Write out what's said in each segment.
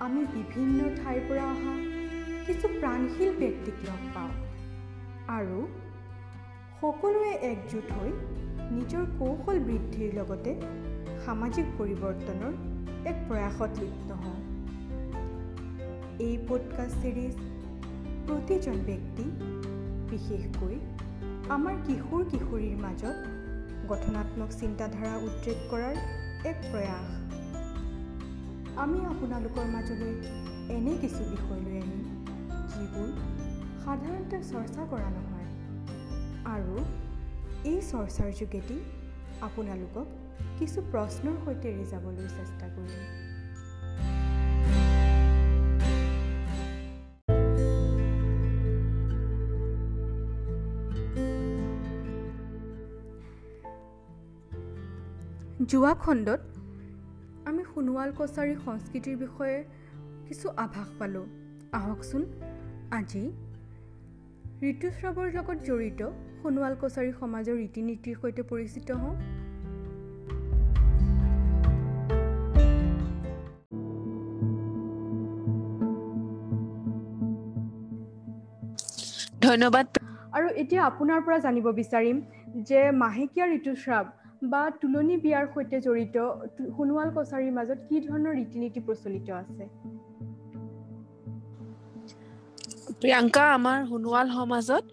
আমি বিভিন্ন ঠাইৰ পৰা অহা কিছু প্ৰাণশীল ব্যক্তিক লগ পাওঁ। আৰু সকলোৱে একজোট হৈ নিজৰ কৌশল বৃদ্ধিৰ লগতে সামাজিক পৰিৱৰ্তনৰ এক প্ৰয়াসত লিপ্ত হওঁ। এই পডকাষ্ট ছিৰিজ প্ৰতিজন ব্যক্তি বিশেষকৈ আমাৰ কিশোৰ কিশোৰীৰ মাজত গঠনাত্মক চিন্তাধাৰা উদ্ৰেক কৰাৰ এক প্ৰয়াস। আমি আপোনালোকৰ মাজলৈ এনে কিছু বিষয় লৈ আহিম যিবোৰ সাধাৰণতে চৰ্চা কৰা নহয় আৰু এই চৰ্চাৰ যোগেদি আপোনালোকক কিছু প্ৰশ্নৰ সৈতে ৰিজাবলৈ চেষ্টা কৰিম। যোৱা খণ্ডত সোণোৱাল কছাৰী সংস্কৃতিৰ বিষয়ে কিছু আভাস পালোঁ। আহকচোন। আজি ঋতুস্ৰাৱৰ লগত জড়িত সোণোৱাল কছাৰী সমাজৰ ৰীতি নীতিৰ সৈতে পৰিচিত হওঁ। ধন্যবাদ। আৰু এতিয়া আপোনাৰ পৰা জানিব বিচাৰিম যে মাহেকীয়া ঋতুস্ৰাৱ বা তুলনি বিয়াৰ সৈতে জড়িত সোণোৱাল কছাৰীৰ মাজত কি ধৰণৰ ৰীতি নীতি প্ৰচলিত আছে? প্ৰিয়ংকা আমাৰ সোণোৱাল সমাজত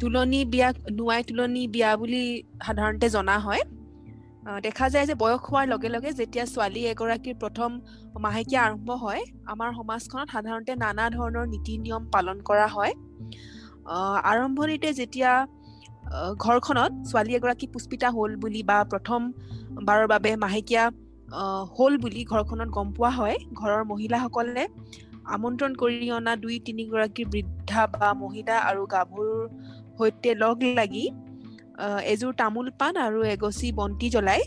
তুলনি বিয়া নোৱাই তুলনি বিয়া বুলি সাধাৰণতে জনা হয়। দেখা যায় যে বয়স হোৱাৰ লগে লগে যেতিয়া ছোৱালী এগৰাকীৰ প্ৰথম মাহেকীয়া আৰম্ভ হয় আমাৰ সমাজখনত সাধাৰণতে নানা ধৰণৰ নীতি নিয়ম পালন কৰা হয়। আৰম্ভণিতে যেতিয়া ঘৰখনত ছোৱালী এগৰাকী পুষ্পিতা হ'ল বুলি বা প্ৰথম বাৰৰ বাবে মাহেকীয়া হ'ল বুলি ঘৰখনত গম পোৱা হয়। ঘৰৰ মহিলাসকলে আমন্ত্ৰণ কৰি অনা দুই তিনিগৰাকী বৃদ্ধা বা মহিলা আৰু গাভৰুৰ সৈতে লগ লাগি এযোৰ তামোল পাণ আৰু এগচি বন্তি জ্বলাই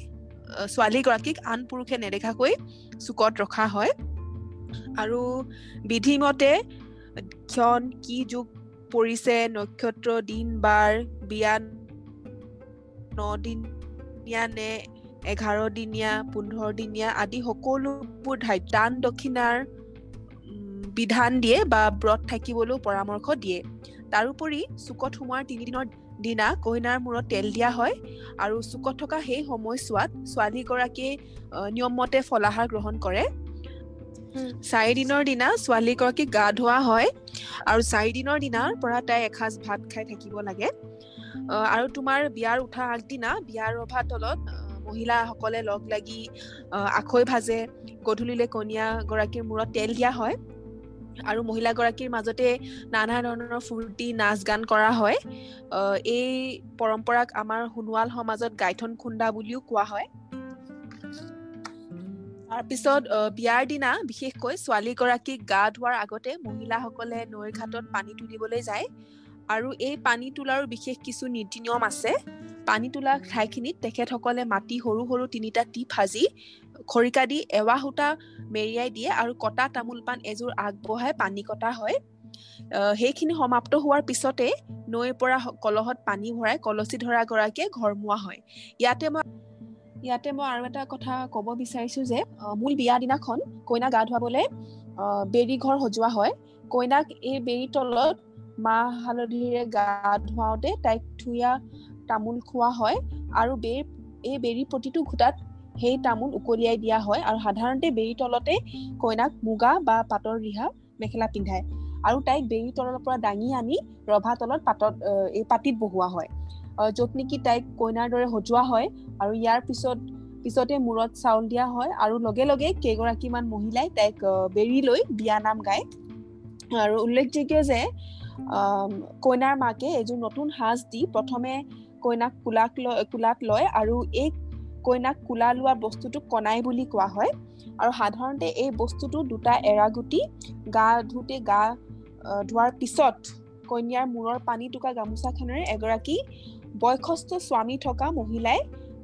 ছোৱালীগৰাকীক আন পুৰুষে নেদেখাকৈ চুকত ৰখা হয়। আৰু বিধিমতে ক্ষণ কি যুগ পৰিছে নক্ষত্ৰ দিন বাৰ বিয়া ন দিনীয়া নে এঘাৰ দিনীয়া পোন্ধৰ দিনীয়া আদি সকলোবোৰ দান দক্ষিণাৰ বিধান দিয়ে বা ব্ৰত থাকিবলৈও পৰামৰ্শ দিয়ে। তাৰোপৰি চুকত সোমোৱাৰ তিনিদিনৰ দিনা কইনাৰ মূৰত তেল দিয়া হয় আৰু চুকত থকা সেই সময়ছোৱাত ছোৱালীগৰাকীয়ে নিয়মমতে ফলাহাৰ গ্ৰহণ কৰে। চাৰিদিনৰ দিনা ছোৱালীগৰাকীক গা ধোৱা হয় আৰু চাৰিদিনৰ দিনাৰ পৰা তাই এসাঁজ ভাত খাই থাকিব লাগে। আৰু তোমাৰ বিয়াৰ উঠা আগদিনা বিয়াৰ ৰভা তলত মহিলাসকলে লগ লাগি আখৈ ভাজে গধূলিলে কণীয়া গৰাকীৰ মূৰত তেল দিয়া হয় আৰু মহিলাগৰাকীৰ মাজতে নানা ধৰণৰ ফূৰ্তি নাচ গান কৰা হয়। এই পৰম্পৰাক আমাৰ সোণোৱাল সমাজত গাইথন খুন্দা বুলিও কোৱা হয়। তাৰপিছত বিয়াৰ দিনা বিশেষকৈ ছোৱালীগৰাকীক গা ধোৱাৰ আগতে মহিলাসকলে নৈৰ ঘাটত পানী তুলিবলৈ যায় আৰু এই পানী তোলাৰো বিশেষ কিছু নীতি নিয়ম আছে। পানী তোলা ঠাইখিনিত তেখেতসকলে মাটি সৰু সৰু তিনিটা টিপ সাজি খৰিকা দি এৱা সূতা মেৰিয়াই দিয়ে আৰু কটা তামোল পাণ এযোৰ আগবঢ়াই পানী কটা হয়। সেইখিনি সমাপ্ত হোৱাৰ পিছতে নৈৰ পৰা কলহত পানী ভৰাই কলচী ধৰা গৰাকীয়ে ঘৰমুৱা হয়। ইয়াতে মই ইয়াতে মই আৰু এটা কথা ক'ব বিচাৰিছো যে মূল বিয়া দিনাখন কইনা গা ধুৱাবলৈ বেৰী ঘৰ সজোৱা হয়। কইনাক এই বেৰীৰ তলত মাহ হালধিৰে গা ধুৱাওঁতে তাইক থুৰীয়া তামোল খোৱা হয় আৰু বেৰ এই বেৰী প্ৰতিটো ঘোটাত সেই তামোল উকলিয়াই দিয়া হয় আৰু সাধাৰণতে বেৰী তলতে কইনাক মুগা বা পাতৰ ৰিহা মেখেলা পিন্ধায়। আৰু তাইক বেৰী তলৰ পৰা দাঙি আনি ৰভা তলত পাতত এই পাতিত বহোৱা হয়। য'ত নেকি তাইক কইনাৰ দৰে সজোৱা হয় আৰু ইয়াৰ পিছত পিছতে মূৰত চাউল দিয়া হয় আৰু লগে লগে কেইগৰাকীমান মহিলাই তাইক বেৰি লৈ বিয়া নাম গায়। আৰু উল্লেখযোগ্য যে কইনাৰ মাকে এযোৰ নতুন সাজ দি প্ৰথমে কইনাক কোলাক লয় কোলাত লয় আৰু এই কইনাক কোলা লোৱা বস্তুটোক কণাই বুলি কোৱা হয়। আৰু সাধাৰণতে এই বস্তুটো দুটা এৰাগুটি গা ধুতে গা ধোৱাৰ পিছত কন্যাৰ মূৰৰ পানী টোকা গামোচাখনেৰে এগৰাকী বয়সস্থ স্বামী থকা মহিলাই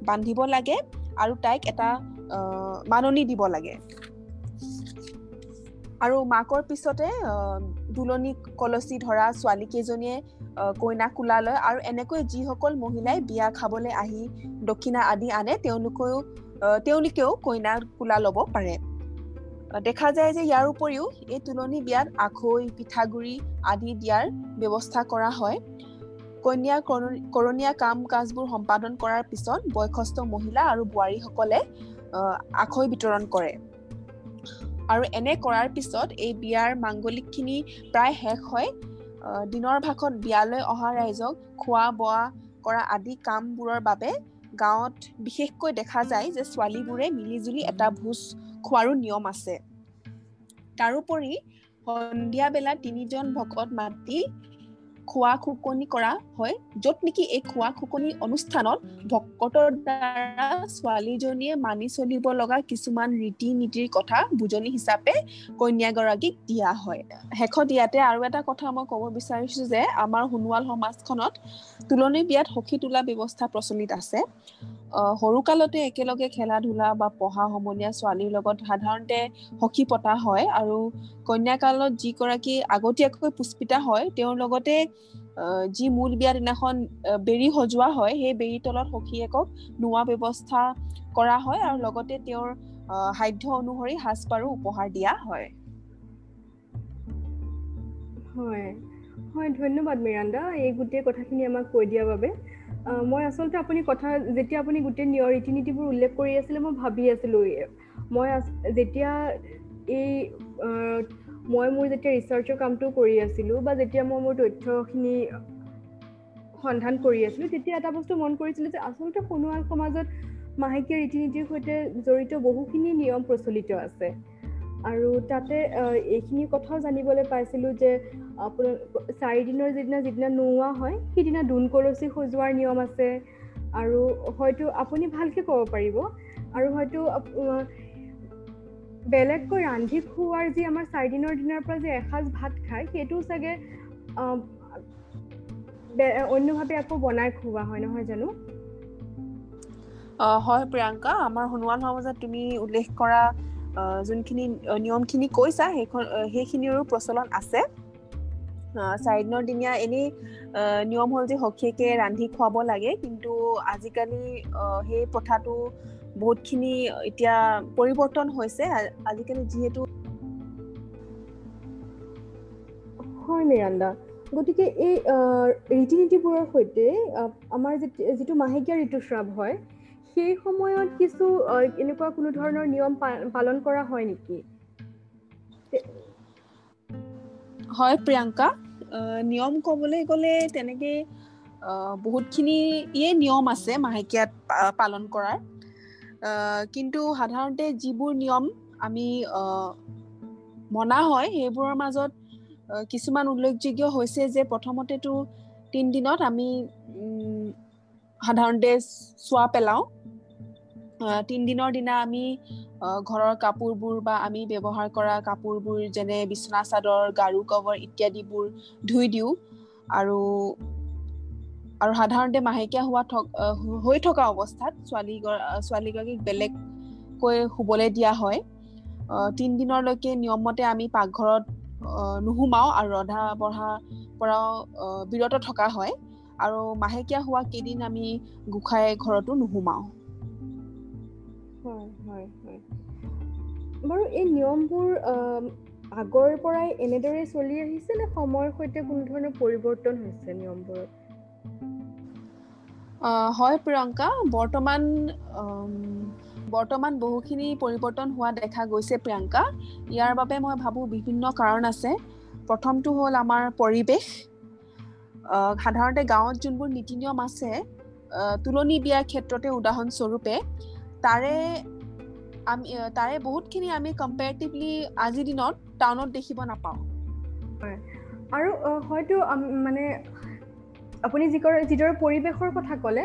বান্ধিব লাগে আৰু তাইক এটা মাননি দিব লাগে। আৰু মাকৰ পিছতে দুলনি কলচী ধৰা ছোৱালী কেইজনীয়ে কইনা কোলা লয় আৰু এনেকৈ যিসকল মহিলাই বিয়া খাবলৈ আহি দক্ষিণা আদি আনে তেওঁলোকেও তেওঁলোকেও কইনা কোলা ল'ব পাৰে। দেখা যায় যে ইয়াৰ উপৰিও এই তুলনি বিয়াত আখৈ পিঠাগুৰি আদি দিয়াৰ ব্যৱস্থা কৰা হয়। কন্যা কৰণীয়া কাম কাজবোৰ সম্পাদন কৰাৰ পিছত বয়সস্থ মহিলা আৰু বোৱাৰীসকলে আখৈ বিতৰণ কৰে। আৰু এনে কৰাৰ পিছত এই বিয়াৰ মাংগলিকখিনি প্ৰায় শেষ হয় দিনৰ ভাগত বিয়ালৈ অহা ৰাইজক খোৱা বোৱা কৰা আদি কামবোৰৰ বাবে গাঁৱত বিশেষকৈ দেখা যায় যে ছোৱালীবোৰে মিলি জুলি এটা ভোজ খোৱাৰো নিয়ম আছে। তাৰোপৰি সন্ধিয়া বেলা তিনিজন ভকত মাতি খোৱা খুকনি কৰা হয় য'ত নেকি এই খোৱা খুকনি অনুষ্ঠানত ভকতৰ দ্বাৰা ছোৱালীজনীয়ে মানি চলিব লগা কিছুমান ৰীতি নীতিৰ কথা বুজনি হিচাপে কন্যাগৰাকীক দিয়া হয়। শেষত ইয়াতে আৰু এটা কথা মই ক'ব বিচাৰিছো যে আমাৰ সোণোৱাল সমাজখনত তুলনি বিয়াত সখী তোলা ব্যৱস্থা প্ৰচলিত আছে। সৰুকালতে একেলগে খেলা ধূলা বা পঢ়া সমনীয়া ছোৱালীৰ লগত সাধাৰণতে সখী পতা হয় আৰু কন্যাকালত যিগৰাকী আগতীয়াকৈ পুষ্পিতা হয় তেওঁৰ লগতে যি মূল বিয়া দিনাখন বেৰি সজোৱা হয় সেই বেৰি তলত সখীয়েকক নোৱা ব্যৱস্থা কৰা হয় আৰু লগতে তেওঁৰ সাধ্য অনুসৰি সাজপাৰো উপহাৰ দিয়া হয়। হয়। হয় ধন্যবাদ মিৰাণ্ডা। এই গোটেই কথাখিনি আমাক কৈ দিয়াৰ বাবে। মই আচলতে আপুনি কথা যেতিয়া আপুনি গোটেই নিয়ৰ ৰীতি নীতিবোৰ উল্লেখ কৰি আছিলে মই ভাবি আছিলোঁ। মই যেতিয়া এই মই মোৰ যেতিয়া ৰিচাৰ্চৰ কামটো কৰি আছিলোঁ বা যেতিয়া মই মোৰ তথ্যখিনি সন্ধান কৰি আছিলোঁ তেতিয়া এটা বস্তু মন কৰিছিলোঁ যে আচলতে সোণোৱাল সমাজত মাহেকীয়া ৰীতি নীতিৰ সৈতে জড়িত বহুখিনি নিয়ম প্ৰচলিত আছে। আৰু তাতে এইখিনি কথাও জানিবলৈ পাইছিলোঁ যে আপোনাৰ চাৰিদিনৰ যিদিনা যিদিনা নোওৱা হয় সিদিনা দোণ কলচী সজোৱাৰ নিয়ম আছে। আৰু হয়তো আপুনি ভালকৈ ক'ব পাৰিব। আৰু হয়তো বেলেগকৈ ৰান্ধি খুওৱাৰ যি আমাৰ চাৰিদিনৰ দিনাৰ পৰা যে এসাঁজ ভাত খায় সেইটো চাগে অন্যভাৱে আকৌ বনাই খুওৱা হয় নহয় জানো? হয় প্ৰিয়ংকা আমাৰ সোণোৱাল সমাজত তুমি উল্লেখ কৰা যোনখিনি নিয়মখিনি কৈছা সেইখন সেইখিনিৰো প্ৰচলন আছে। চাৰিদিনৰ দিনীয়া এনেই নিয়ম হ'ল যে সখীয়েকে ৰান্ধি খুৱাব লাগে কিন্তু আজিকালি সেই প্ৰথাটো বহুতখিনি এতিয়া পৰিৱৰ্তন হৈছে আজিকালি যিহেতু হয় মিৰাণ্ডা। গতিকে এই ৰীতি নীতিবোৰৰ সৈতে আমাৰ যিটো মাহেকীয়া ঋতুস্ৰাৱ হয় সেই সময়ত কিছু এনেকুৱা কোনো ধৰণৰ নিয়ম পালন কৰা হয় নেকি? হয় প্ৰিয়ংকা। নিয়ম ক'বলৈ গ'লে তেনেকে বহুতখিনি ইয়ে নিয়ম আছে মাহেকীয়াত পালন কৰাৰ। কিন্তু সাধাৰণতে যিবোৰ নিয়ম আমি মনা হয় সেইবোৰৰ মাজত কিছুমান উল্লেখযোগ্য হৈছে যে প্ৰথমতেতো তিনিদিনত আমি সাধাৰণতে চোৱা পেলাওঁ। তিনিদিনৰ দিনা আমি ঘৰৰ কাপোৰবোৰ বা আমি ব্যৱহাৰ কৰা কাপোৰবোৰ যেনে বিচনা চাদৰ গাৰু কভাৰ ইত্যাদিবোৰ ধুই দিওঁ। আৰু আৰু সাধাৰণতে মাহেকীয়া হোৱা হৈ থকা অৱস্থাত ছোৱালী ছোৱালীগৰাকীক বেলেগকৈ শুবলৈ দিয়া হয়। তিনিদিনলৈকে নিয়মমতে আমি পাকঘৰত নুসুমাওঁ আৰু ৰন্ধা বঢ়াৰ পৰাও বিৰত থকা হয়। আৰু মাহেকীয়া হোৱা কেইদিন আমি গোসাঁই ঘৰতো নুসুমাওঁ। বাৰু এই নিয়মবোৰ আগৰ পৰাই এনেদৰে চলি আহিছে নে সময়ৰ সৈতে কোনো ধৰণৰ পৰিৱৰ্তন হৈছে নিয়মবোৰত? হয় প্ৰিয়ংকা। বৰ্তমান বৰ্তমান বহুখিনি পৰিৱৰ্তন হোৱা দেখা গৈছে প্ৰিয়ংকা। ইয়াৰ বাবে মই ভাবোঁ বিভিন্ন কাৰণ আছে। প্ৰথমটো হ'ল আমাৰ পৰিৱেশ। সাধাৰণতে গাঁৱত যোনবোৰ নীতি নিয়ম আছে তুলনি বিয়াৰ ক্ষেত্ৰতে উদাহৰণস্বৰূপে তাৰে আমি তাৰে বহুতখিনি আমি কম্পেৰেটিভলি আজিৰ দিনত টাউনত দেখিব নাপাওঁ। হয়। আৰু হয়তো মানে আপুনি যিদৰে পৰিৱেশৰ কথা ক'লে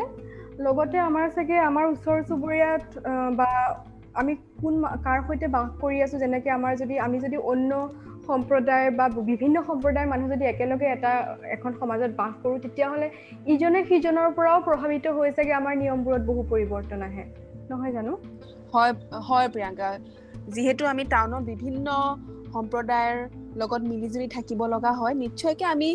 লগতে আমাৰ চাগে আমাৰ ওচৰ চুবুৰীয়াত বা আমি কোন কাৰ সৈতে বাস কৰি আছো যেনেকে আমাৰ যদি আমি যদি অন্য সম্প্ৰদায় বা বিভিন্ন সম্প্ৰদায়ৰ মানুহ যদি একেলগে এটা এখন সমাজত বাস কৰোঁ তেতিয়াহ'লে ইজনে সিজনৰ পৰাও প্ৰভাৱিত হৈ চাগে আমাৰ নিয়মবোৰত বহু পৰিৱৰ্তন আহে। নহয় জানো? হয় হয় প্ৰিয়ংকা। যিহেতু আমি টাউনত বিভিন্ন সম্প্ৰদায়ৰ লগত মিলিজুলি থাকিব লগা হয়। নিশ্চয়কৈ আমি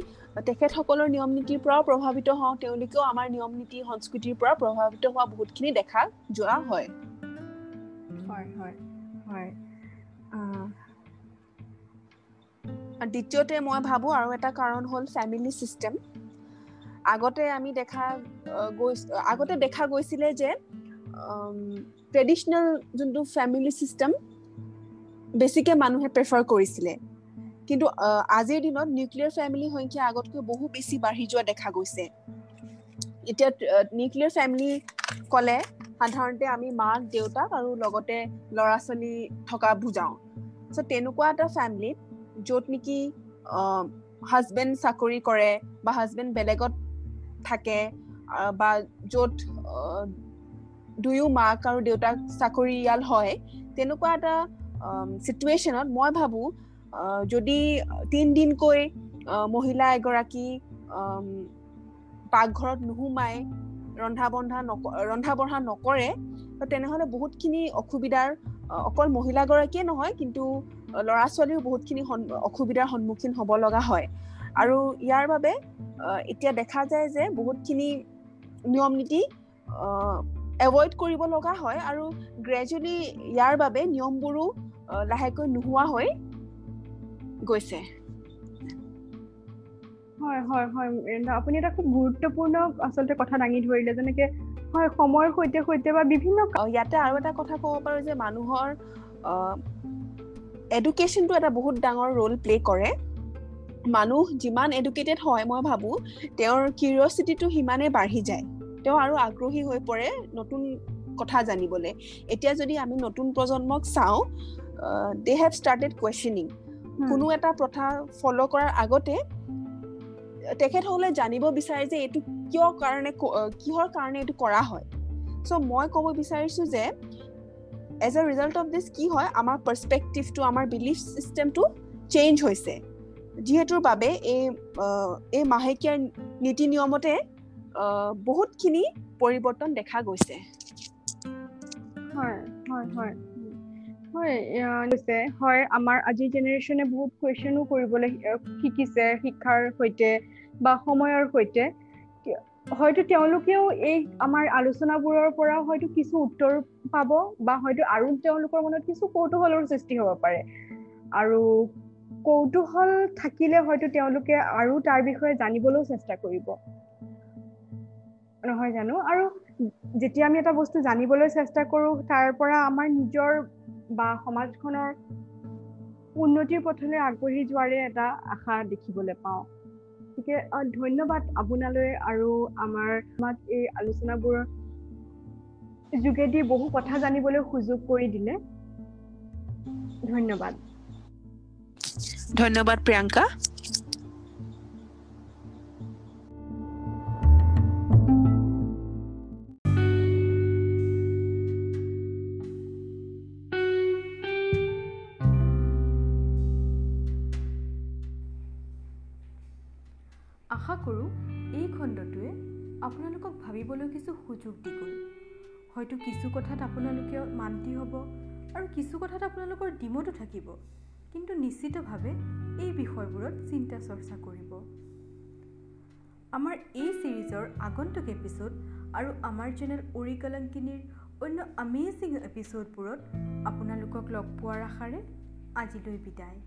তেখেতসকলৰ নিয়ম নীতিৰ পৰাও প্ৰভাৱিত হওঁ তেওঁলোকেও আমাৰ নিয়ম নীতি সংস্কৃতিৰ পৰা প্ৰভাৱিত হোৱা বহুতখিনি দেখা যোৱা হয়। দ্বিতীয়তে মই ভাবোঁ আৰু এটা কাৰণ হ'ল ফেমিলি ছিষ্টেম আগতে আমি দেখা গৈ আগতে দেখা গৈছিলে যে ট্ৰেডিশ্যনেল যোনটো ফেমিলি ছিষ্টেম বেছিকৈ মানুহে প্ৰেফাৰ কৰিছিলে। কিন্তু আজিৰ দিনত নিউক্লিয়াৰ ফেমিলিৰ সংখ্যা আগতকৈ বহু বেছি বাঢ়ি যোৱা দেখা গৈছে। এতিয়া নিউক্লিয়াৰ ফেমিলি ক'লে সাধাৰণতে আমি মাক দেউতাক আৰু লগতে ল'ৰা ছোৱালী থকা বুজাওঁ। চ' তেনেকুৱা এটা ফেমিলিত য'ত নেকি হাজবেণ্ড চাকৰি কৰে বা হাজবেণ্ড বেলেগত থাকে বা য'ত দুয়ো মাক আৰু দেউতাক চাকৰিয়াল হয় তেনেকুৱা এটা চিটুৱেশ্যনত মই ভাবোঁ যদি তিনিদিনকৈ মহিলা এগৰাকী পাকঘৰত নোসোমাই ৰন্ধা বন্ধা নক ৰন্ধা বঢ়া নকৰে তেনেহ'লে বহুতখিনি অসুবিধাৰ অকল মহিলাগৰাকীয়ে নহয় কিন্তু ল'ৰা ছোৱালীও বহুতখিনি অসুবিধাৰ সন্মুখীন হ'ব লগা হয়। আৰু ইয়াৰ বাবে এতিয়া দেখা যায় যে বহুতখিনি নিয়ম নীতি এভইড কৰিব লগা হয় আৰু গ্ৰেজুৱেলি ইয়াৰ বাবে নিয়মবোৰো লাহেকৈ নোহোৱা হৈ গৈছে। হয় হয় হয় আপুনি এটা খুব গুৰুত্বপূৰ্ণ আচলতে কথা দাঙি ধৰিলে যেনেকে হয় সময়ৰ সৈতে সৈতে বা বিভিন্ন ইয়াতে আৰু এটা কথা ক'ব পাৰো যে মানুহৰ এডুকেশ্যনটো এটা বহুত ডাঙৰ ৰোল প্লে কৰে। মানুহ যিমান এডুকেটেড হয় মই ভাবোঁ তেওঁৰ কিউৰিয়চিটিটো সিমানেই বাঢ়ি যায়। তেওঁ আৰু আগ্ৰহী হৈ পৰে নতুন কথা জানিবলৈ। এতিয়া যদি আমি নতুন প্ৰজন্মক চাওঁ দে হেভ ষ্টাৰ্টেড কুৱেশ্যনিং কোনো এটা প্ৰথা ফ'ল' কৰাৰ আগতে তেখেতসকলে জানিব বিচাৰে যে এইটো কিয় কাৰণে কিহৰ কাৰণে এইটো কৰা হয়। চ' মই ক'ব বিচাৰিছোঁ যে as a result of this কি হয় আমাৰ পাৰ্চপেক্টিভটো আমাৰ বিলিফ চিষ্টেমটো চেঞ্জ হৈছে। যিহেতুৰ বাবে এই এই মাহেকীয়াৰ নীতি নিয়মতে বহুতখিনি পৰিৱৰ্তন দেখা গৈছে। হয় হয় হয়। হয় হয় আমাৰ আজিৰ জেনেৰেশ্যনে বহুত কুৱেশ্যনো কৰিবলৈ শিকিছে শিক্ষাৰ সৈতে বা সময়ৰ সৈতে। হয়তো তেওঁলোকেও এই আমাৰ আলোচনাবোৰৰ পৰা হয়তো কিছু উত্তৰ পাব বা হয়তো আৰু তেওঁলোকৰ মনত কিছু কৌতূহলৰ সৃষ্টি হ'ব পাৰে। আৰু কৌতূহল থাকিলে হয়তো তেওঁলোকে আৰু তাৰ বিষয়ে জানিবলৈও চেষ্টা কৰিব। নহয় জানো? আৰু যেতিয়া আমি এটা বস্তু জানিবলৈ চেষ্টা কৰোঁ তাৰ পৰা আমাৰ নিজৰ বা সমাজখনৰ উন্নতিৰ পথলৈ আগবাঢ়ি যোৱাৰে এটা আশা দেখিবলৈ পাওঁ। গতিকে ধন্যবাদ আপোনালৈ আৰু আমাৰ আমাক এই আলোচনাবোৰৰ যোগেদি বহু কথা জানিবলৈ সুযোগ কৰি দিলে। ধন্যবাদ। ধন্যবাদ প্ৰিয়ংকা। ভাবিবলৈ কিছু সুযোগ দি গ'ল। হয়তো কিছু কথাত আপোনালোকে মান্তি হ'ব আৰু কিছু কথাত আপোনালোকৰ ডিমতো থাকিব। কিন্তু নিশ্চিতভাৱে এই বিষয়বোৰত চিন্তা চৰ্চা কৰিব। আমাৰ এই ছিৰিজৰ আগন্তুক এপিছ'ড আৰু আমাৰ চেনেল উৰি কলংকিনীৰ অন্য আমেজিং এপিছ'ডবোৰত আপোনালোকক লগ পোৱাৰ আশাৰে আজিলৈ বিদায়।